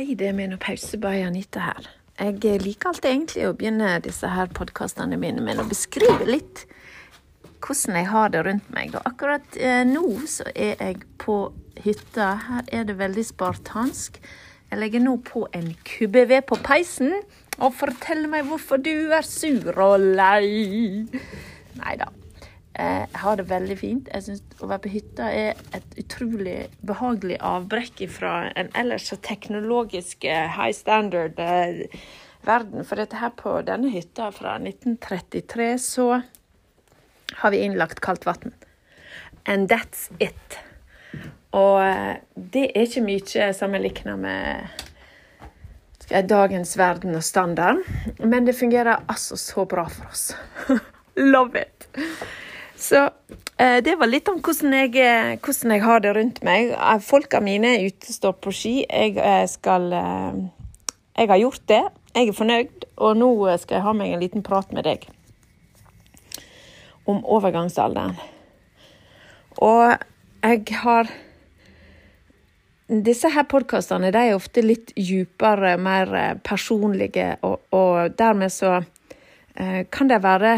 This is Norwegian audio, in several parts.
Hei, det er menopause by Anita her. Jeg liker alltid egentlig å begynne disse her podkastene mine med å beskrive litt hvordan jeg har det rundt meg. Og akkurat eh, nå så er jeg på hytta. Her er det veldig spartansk. Jeg legger nå på en kubbe ved på peisen og forteller meg hvorfor du er sur og lei. Nei da. Eh, jeg har det veldig fint. Jeg syns å være på hytta er et utrolig behagelig avbrekk fra en ellers så teknologisk eh, high standard eh, verden. For dette her på denne hytta fra 1933 så har vi innlagt kaldt vann. And that's it. Og det er ikke mye sammenligna med dagens verden og standard, men det fungerer altså så bra for oss. Love it! Så eh, det var litt om hvordan jeg, eh, hvordan jeg, har det rundt meg. Eh, folka mine er ute, står på ski. Jeg skal Jeg har gjort det. Jeg er fornøyd, og nå skal jeg ha meg en liten prat med deg om overgangsalderen. Og jeg har Disse her podkastene er ofte litt djupere, mer personlige, og, og dermed så kan det være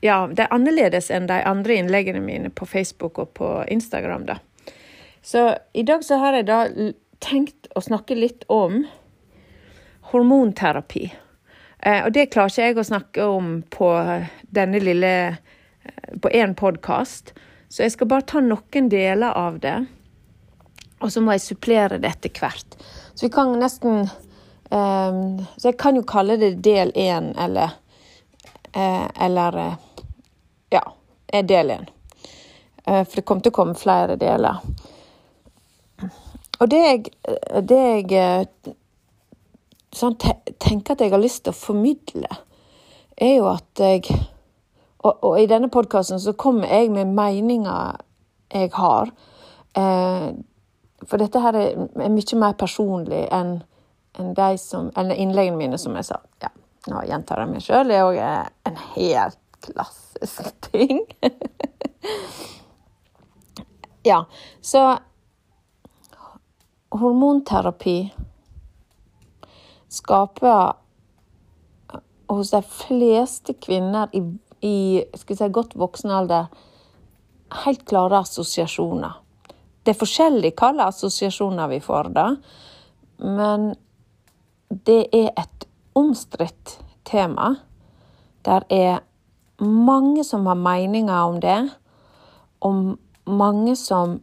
ja, det er annerledes enn de andre innleggene mine på Facebook og på Instagram, da. Så i dag så har jeg da tenkt å snakke litt om hormonterapi. Eh, og det klarer ikke jeg å snakke om på denne lille eh, på én podkast, så jeg skal bare ta noen deler av det. Og så må jeg supplere det etter hvert. Så vi kan nesten eh, Så jeg kan jo kalle det del én eller Eh, eller eh, ja, er del én. Eh, for det kommer til å komme flere deler. Og det jeg, det jeg sånn, tenker at jeg har lyst til å formidle, er jo at jeg Og, og i denne podkasten så kommer jeg med meninger jeg har. Eh, for dette her er, mye mer personlig enn enn de som, enn innleggene mine, som jeg sa. Ja. Nå gjentar jeg meg sjøl. Er òg en helt klassisk ting. ja, så Hormonterapi skaper hos de fleste kvinner i, i si, godt voksen alder helt klare assosiasjoner. Det er forskjellig hvilke assosiasjoner vi får da, men det er et omstridt tema. Der er mange som har meninger om det, og mange som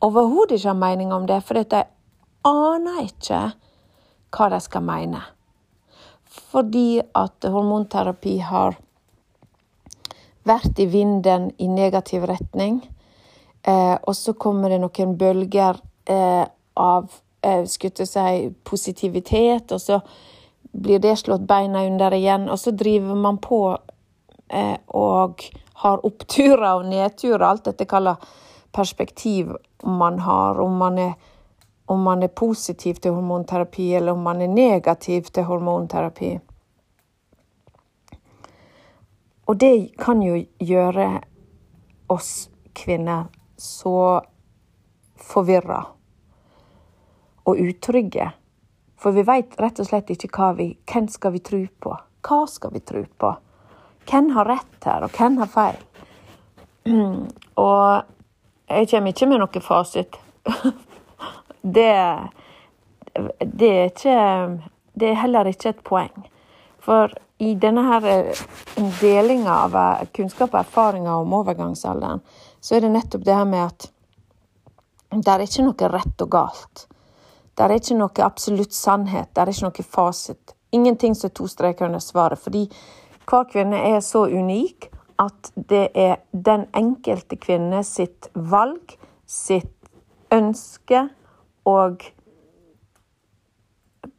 overhodet ikke har meninger om det, fordi de aner ikke hva de skal mene. Fordi at hormonterapi har vært i vinden i negativ retning. Eh, og så kommer det noen bølger eh, av eh, skulle si, positivitet, og så blir det slått beina under igjen, og så driver man på eh, og har oppturer og nedturer, alt dette kaller perspektiv man har, om man er om man er positiv til hormonterapi, eller om man er negativ til hormonterapi. Og det kan jo gjøre oss kvinner så forvirra og utrygge for vi veit rett og slett ikke hva vi Hvem skal vi tro på? Hva skal vi tro på? Hvem har rett her, og hvem har feil? Og jeg kommer ikke med noe fasit. Det, det er ikke Det er heller ikke et poeng. For i denne her eh, delinga av eh, kunnskap og erfaringer om overgangsalderen, så er det nettopp det her med at det er ikke noe rett og galt. Det er ikke noe absolutt sannhet, det er ikke noe fasit. Ingenting som er to streker under svaret. Fordi hver kvinne er så unik at det er den enkelte kvinne sitt valg, sitt ønske og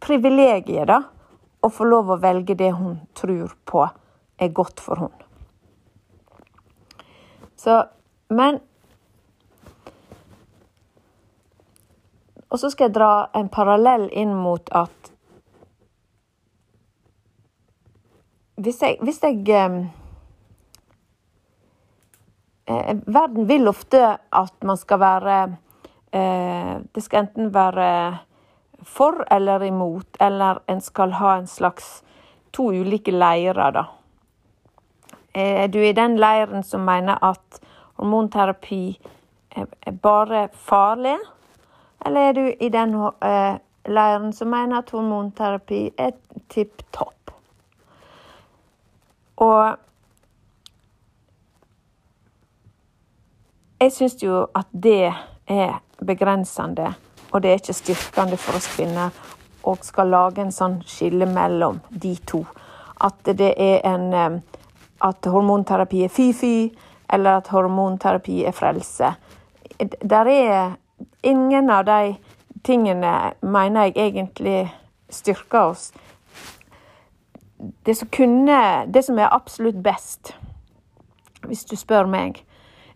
privilegiet, da, å få lov å velge det hun tror på er godt for henne. Men Og så skal jeg dra en parallell inn mot at Hvis jeg, hvis jeg eh, eh, Verden vil ofte at man skal være eh, Det skal enten være for eller imot, eller en skal ha en slags to ulike leirer, da. Er du i den leiren som mener at hormonterapi er bare farlig, eller er du i den uh, leiren som mener at hormonterapi er tipp topp? Og jeg syns jo at det er begrensende, og det er ikke styrkende for oss kvinner og skal lage en sånn skille mellom de to. At det er en At hormonterapi er fy-fy, eller at hormonterapi er frelse. Der er ingen av de tingene, mener jeg egentlig styrker oss. Det som kunne Det som er absolutt best, hvis du spør meg,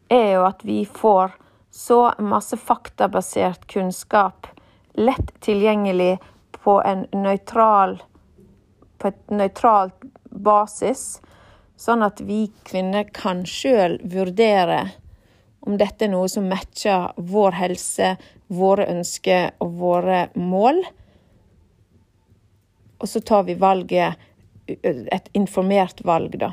er jo at vi får så masse faktabasert kunnskap lett tilgjengelig på en nøytral på et nøytralt basis, sånn at vi kvinner kan sjøl vurdere om dette er noe som matcher vår helse, våre ønsker og våre mål. Og så tar vi valget, et informert valg, da.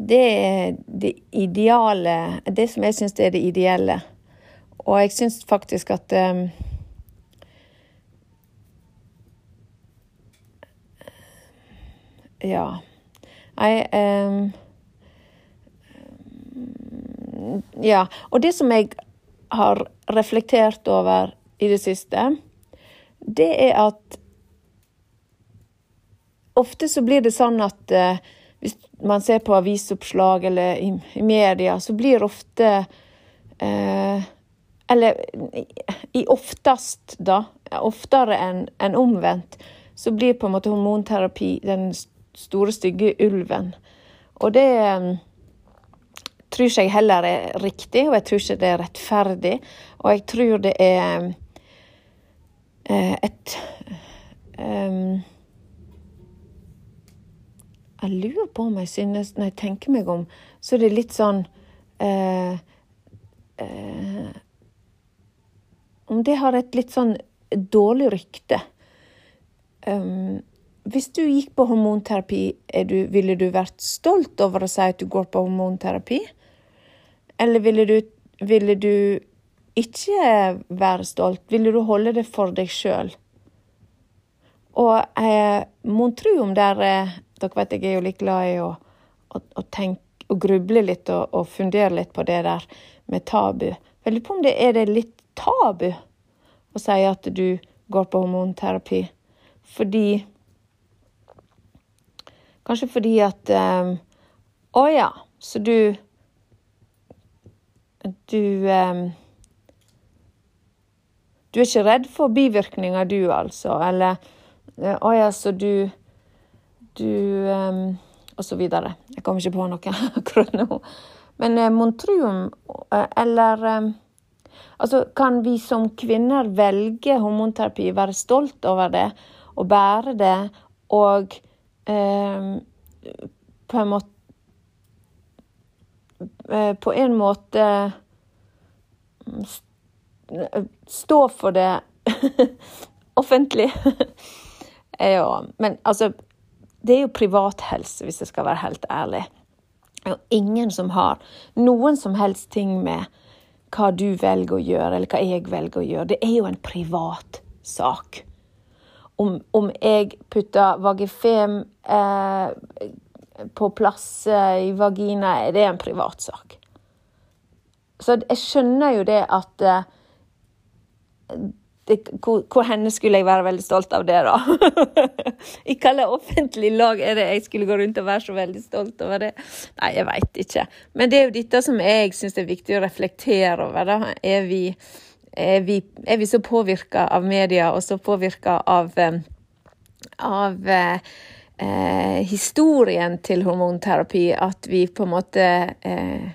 Det er det ideale Det som jeg syns er det ideelle. Og jeg syns faktisk at um, Ja. Jeg um, Ja. Og det som jeg har reflektert over i det siste, det er at ofte så blir det sånn at uh, hvis man ser på avisoppslag eller i, i media, så blir ofte uh, Eller i oftest, da, oftere enn en omvendt, så blir på en måte hormonterapi den store, stygge ulven. Og det um, tror ikke jeg heller er riktig, og jeg tror ikke det er rettferdig. Og jeg tror det er uh, et um, Jeg lurer på om jeg synes, når jeg tenker meg om, så er det litt sånn uh, uh, Om det har et litt sånn dårlig rykte. Um, hvis du gikk på hormonterapi, du, ville du vært stolt over å si at du går på hormonterapi? Eller ville du, ville du ikke være stolt? Ville du holde det for deg sjøl? Og eh, mon tru om der eh, Dere vet jeg er jo litt glad i å, å, å tenke og gruble litt og, og, fundere litt på det der med tabu. Jeg lurer på om det er det litt tabu å si at du går på hormonterapi. Fordi Kanskje fordi at um, Å ja, så du Du Du er ikke redd for bivirkninger, du, altså? Eller Å ja, så du Du Og så videre. Jeg kommer ikke på noe akkurat nå. Men mon tru om uh, Eller Altså, kan vi som kvinner velge hormonterapi, være stolt over det og bære det, og eh, på en måte eh, På en måte stå for det offentlig. ja, men altså Det er jo privathelse, hvis jeg skal være helt ærlig. Jo ingen som har noen som helst ting med hva du velger å gjøre, eller hva jeg velger å gjøre. Det er jo en privat sak om, om jeg putter Vagifem eh, på plass eh, i vagina, det er en privatsak. Så jeg skjønner jo det at eh, det, hvor, hvor, henne skulle jeg være veldig stolt av det, da? I hvilket offentlig lag er det jeg skulle gå rundt og være så veldig stolt over det? Nei, jeg veit ikke. Men det er jo dette som jeg syns er viktig å reflektere over. da. Er vi er vi, er vi så påvirka av media og så påvirka av, eh, av eh, historien til hormonterapi at vi på en måte eh,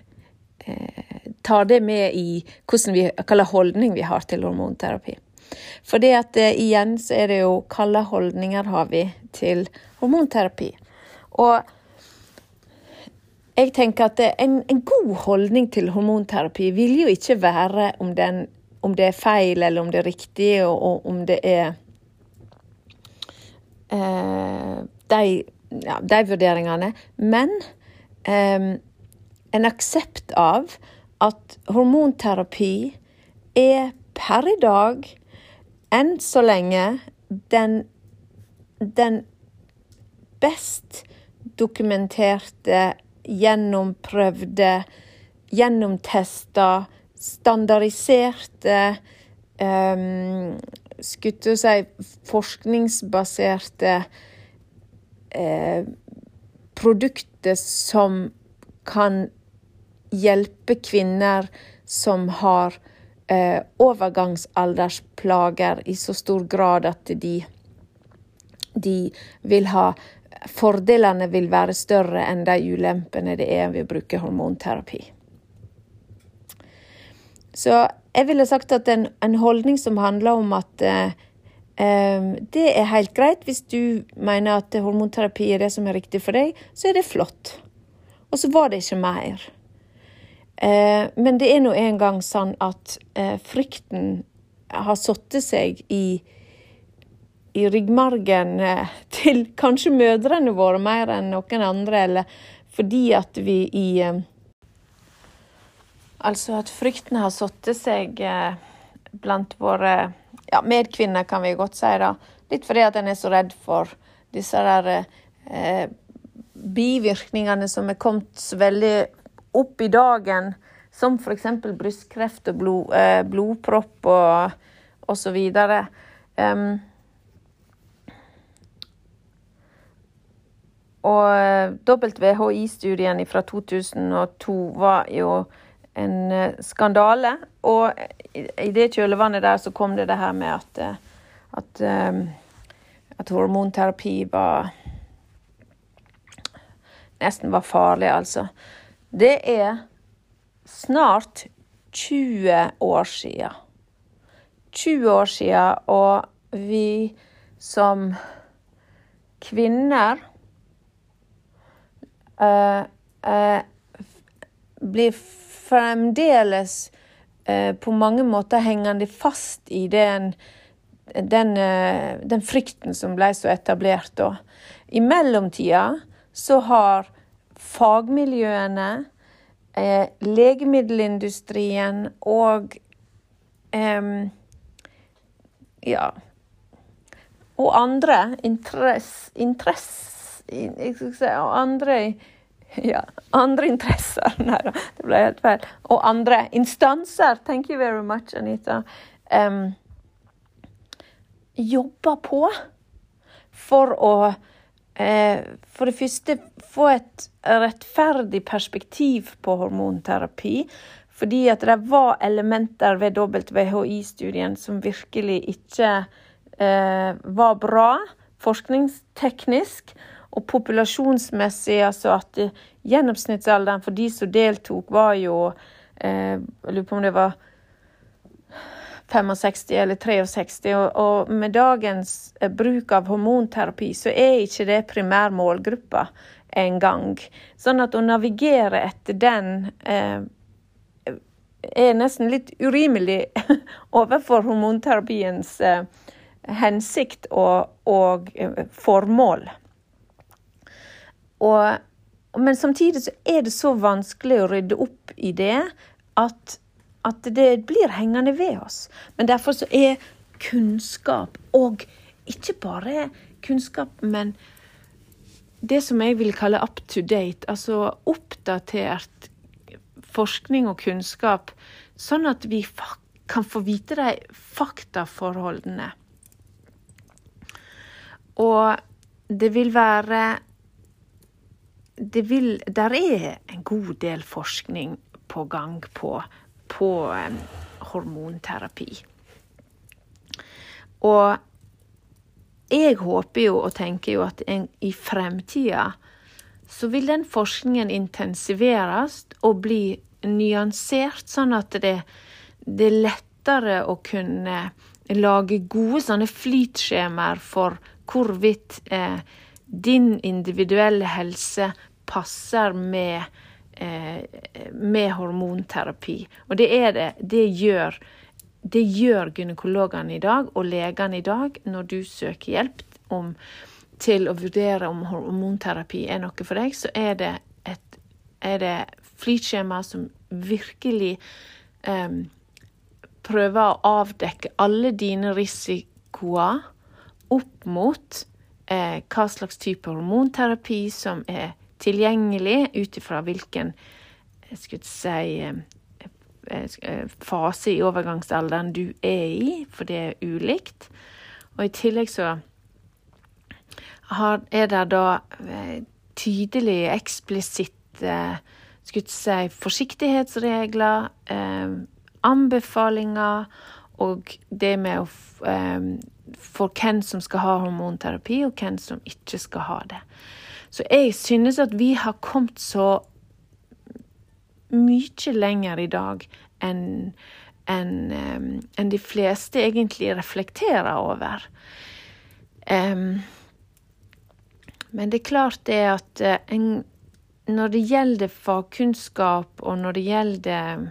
eh, tar det med i hvordan vi, hvilken holdning vi har til hormonterapi. For det at eh, igjen så er det jo hvilke holdninger har vi til hormonterapi. Og jeg tenker at en, en, god holdning til hormonterapi vil jo ikke være om den om det er feil eller om det er riktig, og, og om det er eh, de, ja, de, vurderingene. Men eh, en aksept av at hormonterapi er per i dag, enn så lenge, den, den best dokumenterte, gjennomprøvde, gjennomtesta, standardiserte um, Skulle si forskningsbaserte eh, produkter som kan hjelpe kvinner som har eh, overgangsaldersplager i så stor grad at de, de vil ha Fordelene vil være større enn de ulempene det er ved å bruke hormonterapi. Så jeg ville sagt at en, en holdning som handler om at eh, det er helt greit hvis du mener at hormonterapi er det som er riktig for deg, så er det flott. Og så var det ikke mer. Eh, men det er nå engang sånn at eh, frykten har satt seg i, i ryggmargen eh, til kanskje mødrene våre mer enn noen andre, eller fordi at vi i Altså at frykten har satt seg blant våre ja, medkvinner, kan vi godt si. da. Litt fordi at en er så redd for disse der eh, bivirkningene som er kommet så veldig opp i dagen, som f.eks. brystkreft og blod, eh, blodpropp og osv. Um, og WHI-studien fra 2002 var jo en eh, skandale. Og i det kjølvannet der så kom det det her med at, eh, at, um, at hormonterapi var Nesten var farlig, altså. Det er snart 20 år sia. 20 år sia, og vi som kvinner uh, uh, blir fremdeles uh, på mange måter hengende fast i den, den, den frykten som ble så etablert da. I mellomtida så har fagmiljøene, eh, legemiddelindustrien og um, ja og andre interess, interess og andre ja, andre interesser. Nei da, det ble helt feil. Og andre instanser. Thank you very much, Anita. Um, jobber på for å Eh, for det første få et rettferdig perspektiv på hormonterapi. Fordi at det var elementer ved WHI-studien som virkelig ikke eh, var bra forskningsteknisk og populasjonsmessig. Altså at gjennomsnittsalderen for de som deltok, var jo eh, Jeg lurer på om det var 65 eller 63, og, og med dagens eh, bruk av hormonterapi, så er ikke det primærmålgruppa engang. Sånn at å navigere etter den eh, er nesten litt urimelig overfor hormonterapiens eh, hensikt og, og eh, formål. Og, men samtidig så er det så vanskelig å rydde opp i det at at det blir hengende ved oss. Men derfor så er kunnskap, og ikke bare kunnskap, men det som jeg vil kalle up to date, altså oppdatert forskning og kunnskap, sånn at vi kan få vite de faktaforholdene. Og det vil være det vil, Der er en god del forskning på gang på på hormonterapi. Og jeg håper jo og tenker jo at en, i fremtida så vil den forskningen intensiveres og bli nyansert, sånn at det, det er lettere å kunne lage gode sånne flytskjemaer for hvorvidt eh, din individuelle helse passer med Eh, med hormonterapi. Og det er det. Det gjør det gjør gynekologene i dag og legene i dag når du søker hjelp om, til å vurdere om hormonterapi er noe for deg, så er det, et, er det flytskjema som virkelig eh, prøver å avdekke alle dine risikoer opp mot eh, hva slags type hormonterapi som er tilgjengelig ut ifra hvilken jeg skulle si eh, eh, fase i overgangsalderen du er i, for det er ulikt. Og i tillegg så er det da eh, tydelig, eksplisitte skulle si, forsiktighetsregler, anbefalinger og det med å For hvem som skal ha hormonterapi, og hvem som ikke skal ha det. Så jeg synes at vi har kommet så mye lenger i dag enn en, um, en de fleste egentlig reflekterer over. Um, men det er klart det at uh, en, når det gjelder fagkunnskap, og når det gjelder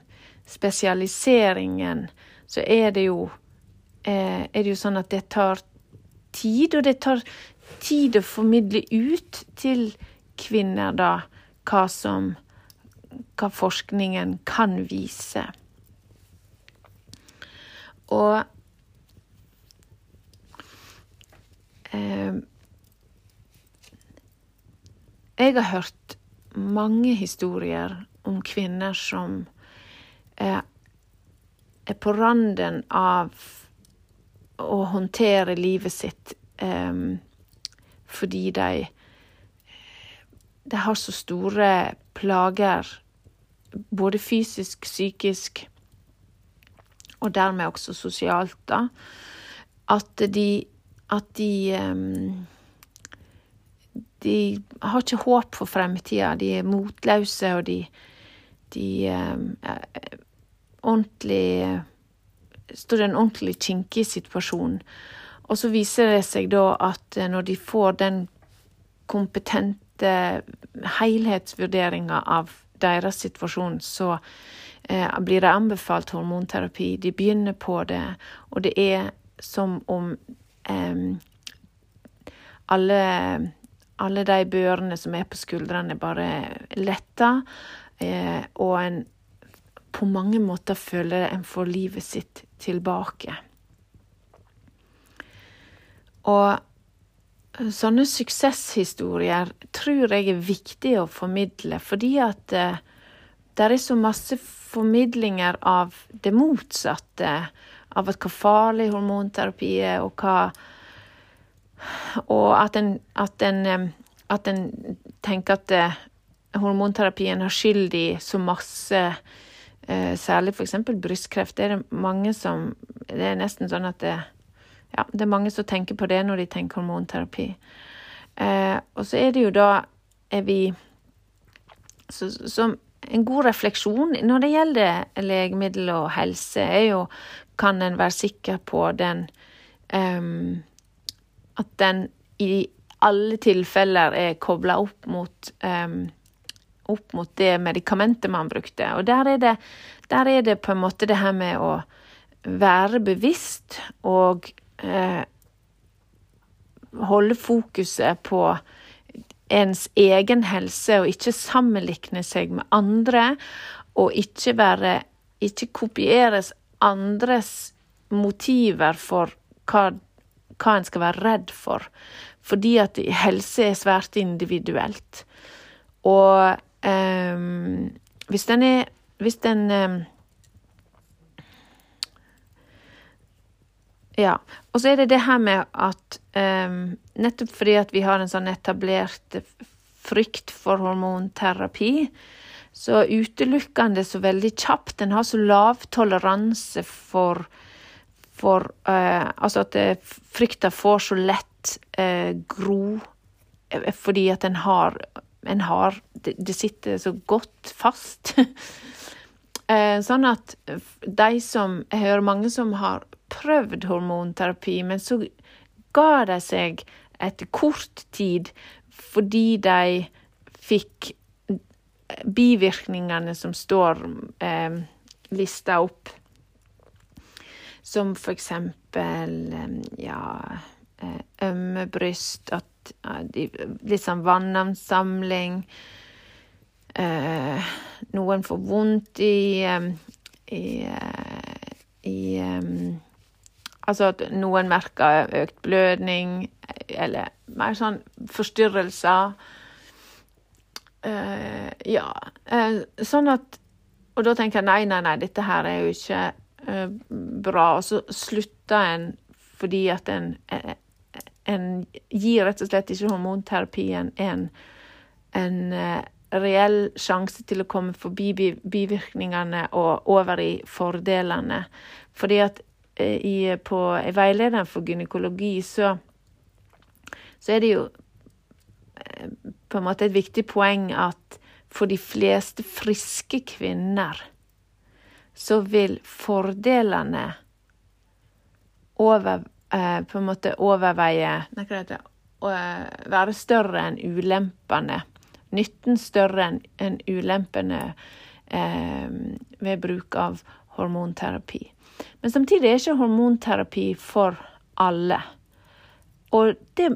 spesialiseringen, så er det jo, eh, er det jo sånn at det tar tid, og det tar tid å formidle ut til kvinner da hva som hva forskningen kan vise. Og eh, Jeg har hørt mange historier om kvinner som er, er på randen av å håndtere livet sitt um, fordi de, de har så store plager, både fysisk, psykisk og dermed også sosialt, da, at de at de um, De har ikke håp for fremtida. De er motløse, og de, de er ordentlig Står i en ordentlig kinkig situasjon. Og så viser det seg da at eh, når de får den kompetente helhetsvurderinga av deres situasjon, så eh, blir det anbefalt hormonterapi. De begynner på det, og det er som om eh, alle, alle de børene som er på skuldrene, bare letter, eh, og en på mange måter føler en får livet sitt tilbake. Og sånne suksesshistorier tror jeg er viktig å formidle, fordi at eh, det er så masse formidlinger av det motsatte. Av hva farlig hormonterapi er, og hva Og at en, at en, eh, at en tenker at eh, hormonterapien har skyld i så masse Særlig f.eks. brystkreft. Det er mange som Det er nesten sånn at det ja, det er mange som tenker på det når de tenker hormonterapi. Eh, og så er det jo da er vi så, Som en god refleksjon når det gjelder legemiddel og helse, er jo kan en være sikker på den um, At den i alle tilfeller er kobla opp mot um, opp mot det medikamentet man brukte. Og der er, det, der er det på en måte det her med å være bevisst og eh, holde fokuset på ens egen helse, og ikke sammenligne seg med andre, og ikke være Ikke kopieres andres motiver for hva, hva en skal være redd for. Fordi at helse er svært individuelt. Og eh, hvis den er Hvis den um, Ja. Og så er det det her med at um, nettopp fordi at vi har en sånn etablert frykt for hormonterapi, så utelukker en det så veldig kjapt. En har så lav toleranse for, for uh, Altså at uh, frykta får så lett uh, gro fordi at en har, en har det, sitter så godt fast. sånn at de som Jeg hører mange som har prøvd hormonterapi, men så ga de seg etter kort tid fordi de fikk bivirkningene som står eh, lista opp. som for eksempel ja, ømme bryst, at litt sånn vannansamling. noen får vondt i, i, i Altså at noen merker økt blødning, eller mer sånn forstyrrelser. Uh, ja. Uh, sånn at Og da tenker jeg nei, nei, nei, dette her er jo ikke bra. Og så slutter en fordi at en, en gir rett og slett ikke hormonterapien en, en reell sjanse til å komme forbi bivirkningene og over i fordelene. Fordi at i, på veilederen for gynekologi, så, så er det jo eh, på en måte et viktig poeng at for de fleste friske kvinner så vil fordelene over, eh, på en måte overveie Nei, hva heter det? Være større enn ulempene. Nytten større enn ulempene eh, ved bruk av hormonterapi. Men samtidig er ikke hormonterapi for alle. Og det,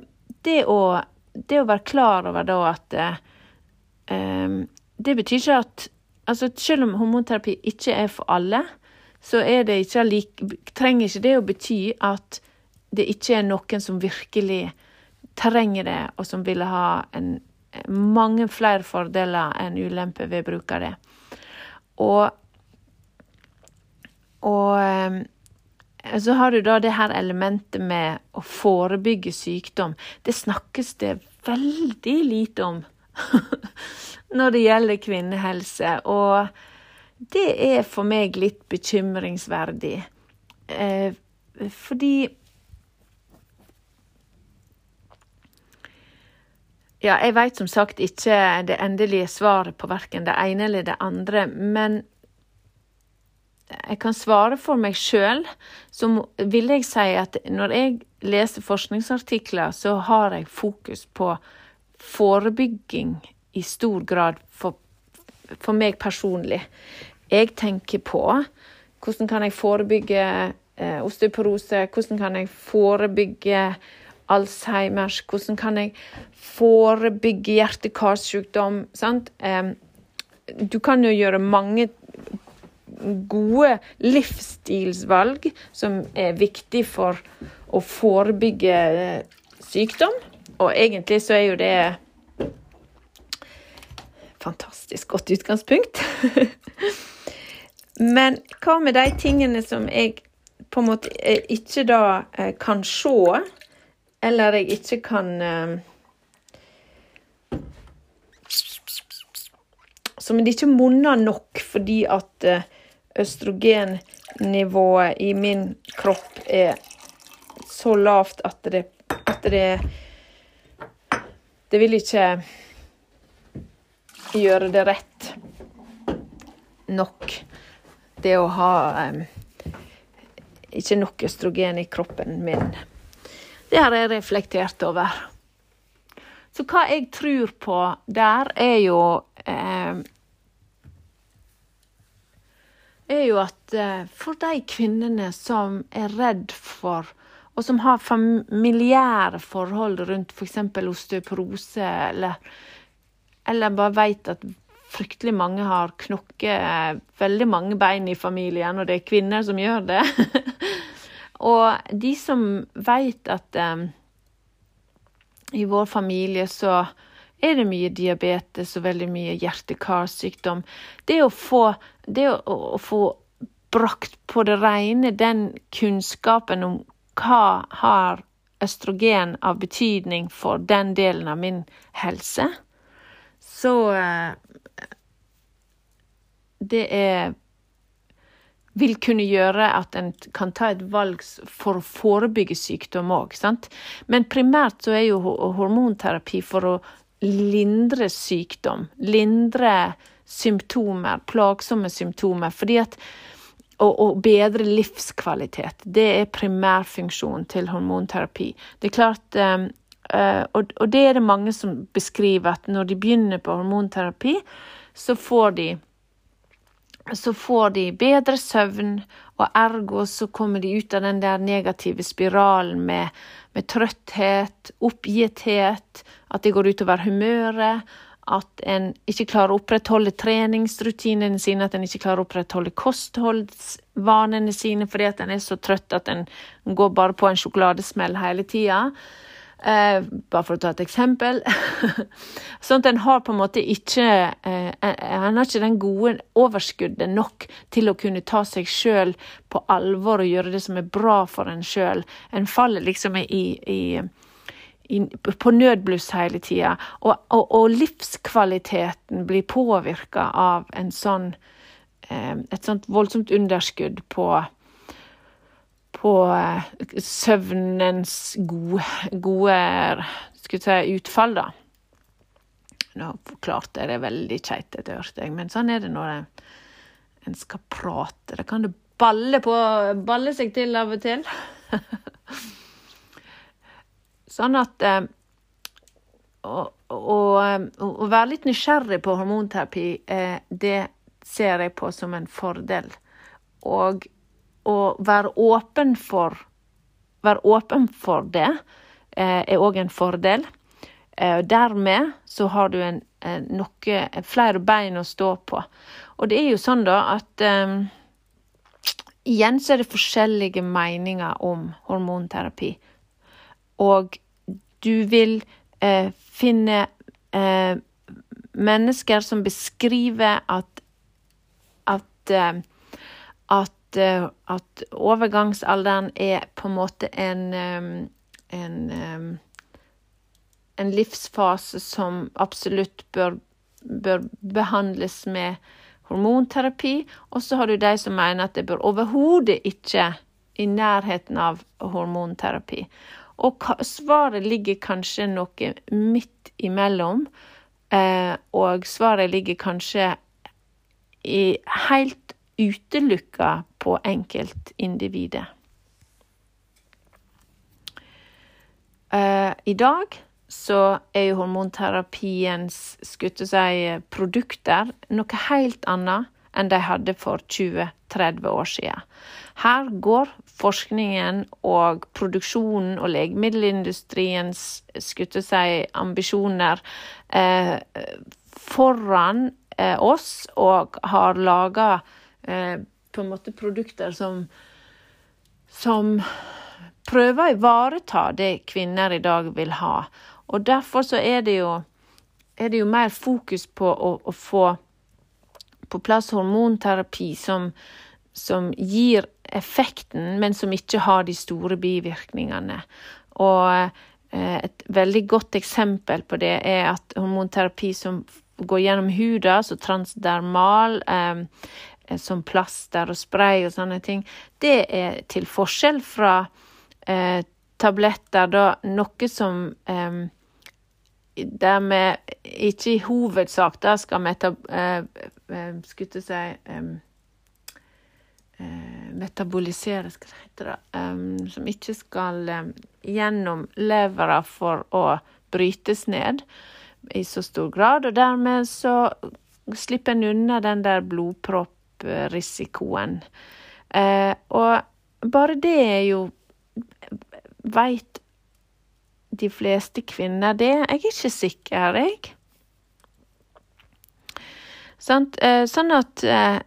det, å, det å, være klar over da at eh, Det betyr ikke at altså Selv om hormonterapi ikke er for alle, så er det ikke like, trenger ikke det å bety at det ikke er noen som virkelig trenger det, og som ville ha en, mange flere fordeler enn ulemper ved bruk av det. Og og ehm, så har du da det her elementet med å forebygge sykdom. Det snakkes det veldig lite om når det gjelder kvinnehelse. Og det er for meg litt bekymringsverdig. Eh, fordi Ja, jeg veit som sagt ikke det endelige svaret på verken det ene eller det andre, men jeg kan svare for meg sjøl, så vil jeg si at når jeg leser forskningsartikler, så har jeg fokus på forebygging i stor grad for, for meg personlig. Jeg tenker på hvordan kan jeg forebygge eh, osteoporose, hvordan kan jeg forebygge Alzheimers, hvordan kan jeg forebygge hjerte-karsykdom? Du kan jo gjøre mange gode livsstilsvalg som er viktig for å forebygge eh, sykdom. Og egentlig så er jo det fantastisk godt utgangspunkt. Men hva med de tingene som jeg på en måte eh, ikke da eh, kan se, eller jeg ikke kan Som det ikke monner nok fordi at østrogennivået i min kropp er så lavt at det, at det Det vil ikke gjøre det rett nok, det å ha um, ikke nok østrogen i kroppen min. Det har jeg reflektert over. Så hva jeg tror på der, er jo eh, er jo at eh, for de kvinnene som er redd for og som har familiære forhold rundt f.eks. For osteoporose, eller, eller bare vet at fryktelig mange har knokket eh, veldig mange bein i familien, og det er kvinner som gjør det. og de som vet at um, i vår familie så er det mye diabetes og veldig mye hjerte-karsykdom. Det å få, det å, å få brakt på det rene den kunnskapen om hva har østrogen av betydning for den delen av min helse, så eh, Det er vil kunne gjøre at en kan ta et valg for å forebygge sykdom òg. Men primært så er jo hormonterapi for å lindre sykdom, lindre symptomer, plagsomme symptomer. Fordi at å, bedre livskvalitet, det er primærfunksjonen til hormonterapi. Det er klart uh, og, og, det er det mange som beskriver, at når de begynner på hormonterapi, så får de så får de bedre søvn, og ergo så kommer de ut av den der negative spiralen med, med trøtthet, oppgitthet, at det går utover humøret, at en ikke klarer å opprettholde treningsrutinene sine, at en ikke klarer å opprettholde kostholdsvanene sine fordi at en er så trøtt at en går bare på en sjokoladesmell hele tida. Eh, bare for å ta et eksempel. sånn at en har på en måte ikke eh, En har ikke den gode overskuddet nok til å kunne ta seg sjøl på alvor og gjøre det som er bra for en sjøl. En faller liksom i, i på nødbluss hele tida. Og, og, og, livskvaliteten blir påvirka av en sånn, eh, et sånt voldsomt underskudd på, på eh, søvnens gode, gode si, utfall, da. Nå forklarte jeg det veldig keitete, hørte jeg, men sånn er det når en skal prate. Da kan det balle, på, balle seg til av og til. Sånn at eh, å, å, å, være litt nysgjerrig på hormonterapi, eh, det ser jeg på som en fordel. Og å være åpen for, være åpen for det eh, er òg en fordel. Dermed så har du en, noe, flere bein å stå på. Og det er jo sånn, da, at um, Igjen så er det forskjellige meninger om hormonterapi. Og du vil eh, finne eh, mennesker som beskriver at at, eh, at, eh, at overgangsalderen er på en måte en, eh, en, en livsfase som absolutt bør, bør behandles med hormonterapi. Og så har du de som mener at det bør overhodet ikke i nærheten av hormonterapi. Og svaret ligger kanskje noe midt imellom. Eh, og svaret ligger kanskje i helt utelukka på enkeltindividet. Eh, I dag så er jo hormonterapiens skulle si, produkter noe helt annet enn de hadde for 20-30 år siden. Her går forskningen og produksjonen og legemiddelindustriens skulle si, ambisjoner eh, foran eh, oss, og har laga eh, på en måte produkter som, som prøver å ivareta det kvinner i dag vil ha. Og derfor så er det jo, er det jo mer fokus på å, å få på plass hormonterapi som, som gir effekten, men som ikke har de store bivirkningene. Og eh, et veldig godt eksempel på det er at hormonterapi som går gjennom huda, så transdermal, eh, som plaster og spray og sånne ting, det er til forskjell fra eh, tabletter, da noe som eh, der vi ikke i hovedsak da skal meta, eh, eh, skulle si eh, metabolisere, skal det hete det, som ikke skal gjennom levera for å brytes ned i så stor grad. Og dermed så slipper en unna den der blodpropprisikoen. og bare det er jo Veit de fleste kvinner det? Jeg er ikke sikker, jeg. Eh, sånn at eh,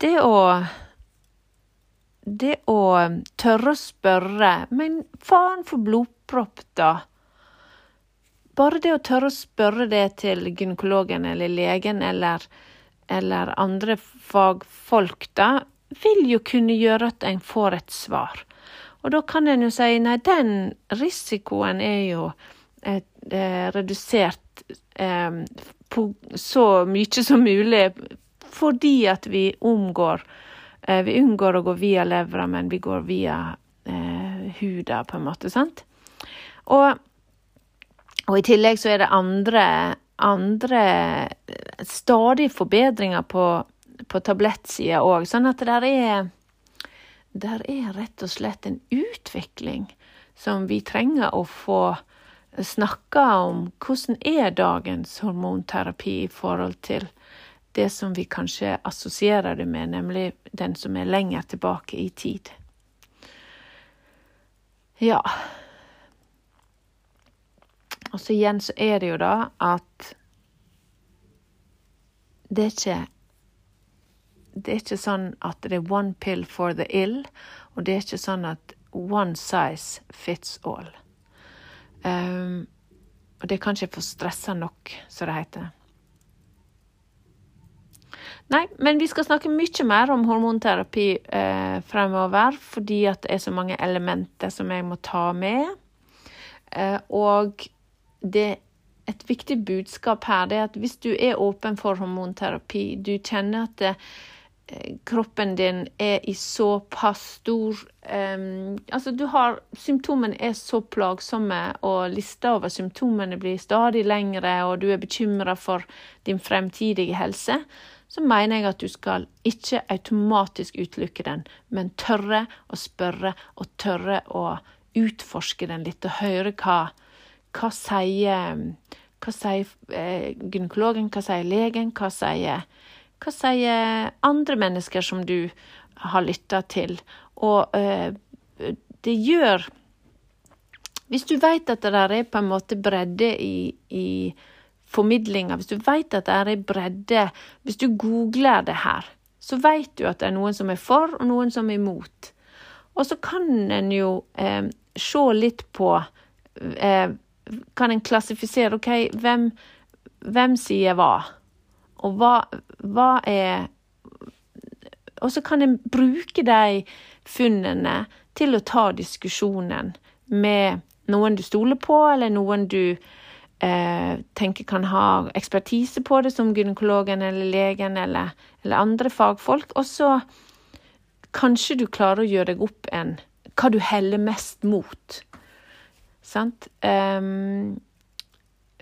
det å det å tørre å spørre Men faen for blodpropp, da? Bare det å tørre å spørre det til gynekologen eller legen eller, eller andre fagfolk, da, vil jo kunne gjøre at en får et svar. Og da kan en jo si nei, den risikoen er jo eh, eh redusert eh, på så mye som mulig fordi at vi omgår eh, Vi unngår å gå via levra, men vi går via eh, huda, på en måte, sant? Og, og i tillegg så er det andre andre stadig forbedringer på, på tablettsida òg, sånn at det er der er rett og slett en utvikling som vi trenger å få snakka om. Hvordan er dagens hormonterapi i forhold til det som vi kanskje assosierer det med, nemlig den som er lenger tilbake i tid. Ja. Og så igjen så er det jo da at det er ikke det er ikke sånn at det er one pill for the ill, og det er ikke sånn at one size fits all. Um, og det er kanskje for stressa nok, som det heter. Nei, men vi skal snakke mye mer om hormonterapi eh, fremover, fordi at det er så mange elementer som jeg må ta med. Eh, og det et viktig budskap her det er at hvis du er åpen for hormonterapi, du kjenner at det, eh, kroppen din er i såpass stor um, Altså, du har Symptomene er så plagsomme, og lista over symptomene blir stadig lengre, og du er bekymra for din fremtidige helse, så mener jeg at du skal ikke automatisk utelukke den, men tørre å spørre og tørre å utforske den litt og høre hva hva sier, hva sier eh, gynekologen, hva sier legen, hva sier, hva sier andre mennesker som du har lytta til? Og eh, det gjør Hvis du vet at det der er på en måte bredde i, i formidlinga, hvis du vet at det er bredde Hvis du googler det her, så vet du at det er noen som er for, og noen som er imot. Og så kan en jo eh, se litt på eh, kan en klassifisere OK, hvem, hvem sier hva? Og hva, hva er Og så kan en bruke de funnene til å ta diskusjonen med noen du stoler på, eller noen du eh, tenker kan ha ekspertise på det, som gynekologen eller legen eller, eller andre fagfolk. Og så kanskje du klarer å gjøre deg opp en hva du heller mest mot. Sant? Um,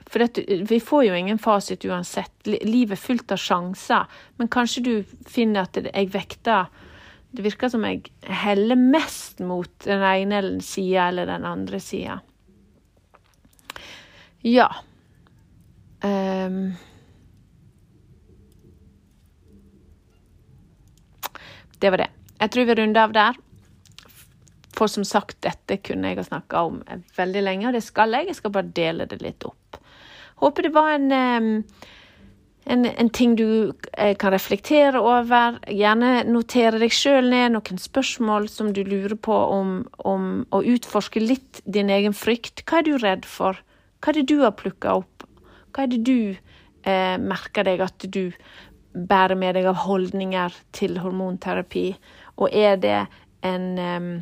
for dette, vi får jo ingen fasit uansett. Livet er fullt av sjanser. Men kanskje du finner at jeg vekter Det virker som jeg heller mest mot den ene sida eller den andre sida. Ja. Um, det var det. Jeg tror vi runder av der. For som sagt, dette kunne jeg ha snakka om veldig lenge, og det skal jeg. Jeg skal bare dele det litt opp. Håper det var en, en, en ting du eh, kan reflektere over. Gjerne notere deg sjøl ned noen spørsmål som du lurer på om, om å utforske litt din egen frykt. Hva er du redd for? Hva er det du har plukka opp? Hva er det du eh, merker deg at du bærer med deg av holdninger til hormonterapi? Og er det en um,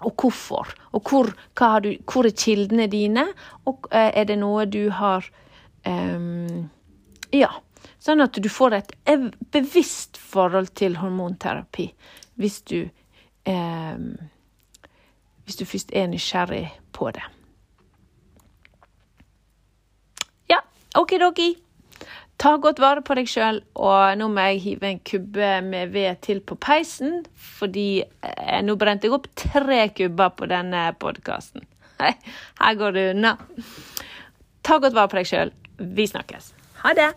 og hvorfor. Og hvor, du, hvor, er kildene dine, og eh, er det noe du har um, Ja. Sånn at du får et bevisst forhold til hormonterapi hvis du um, Hvis du først er nysgjerrig på det. Ja, okidoki. Ta godt vare på deg sjøl, og nå må jeg hive en kubbe med ved til på peisen, fordi eh, nå brente jeg opp tre kubber på denne podkasten. Her går det unna. Ta godt vare på deg sjøl. Vi snakkes. Ha det!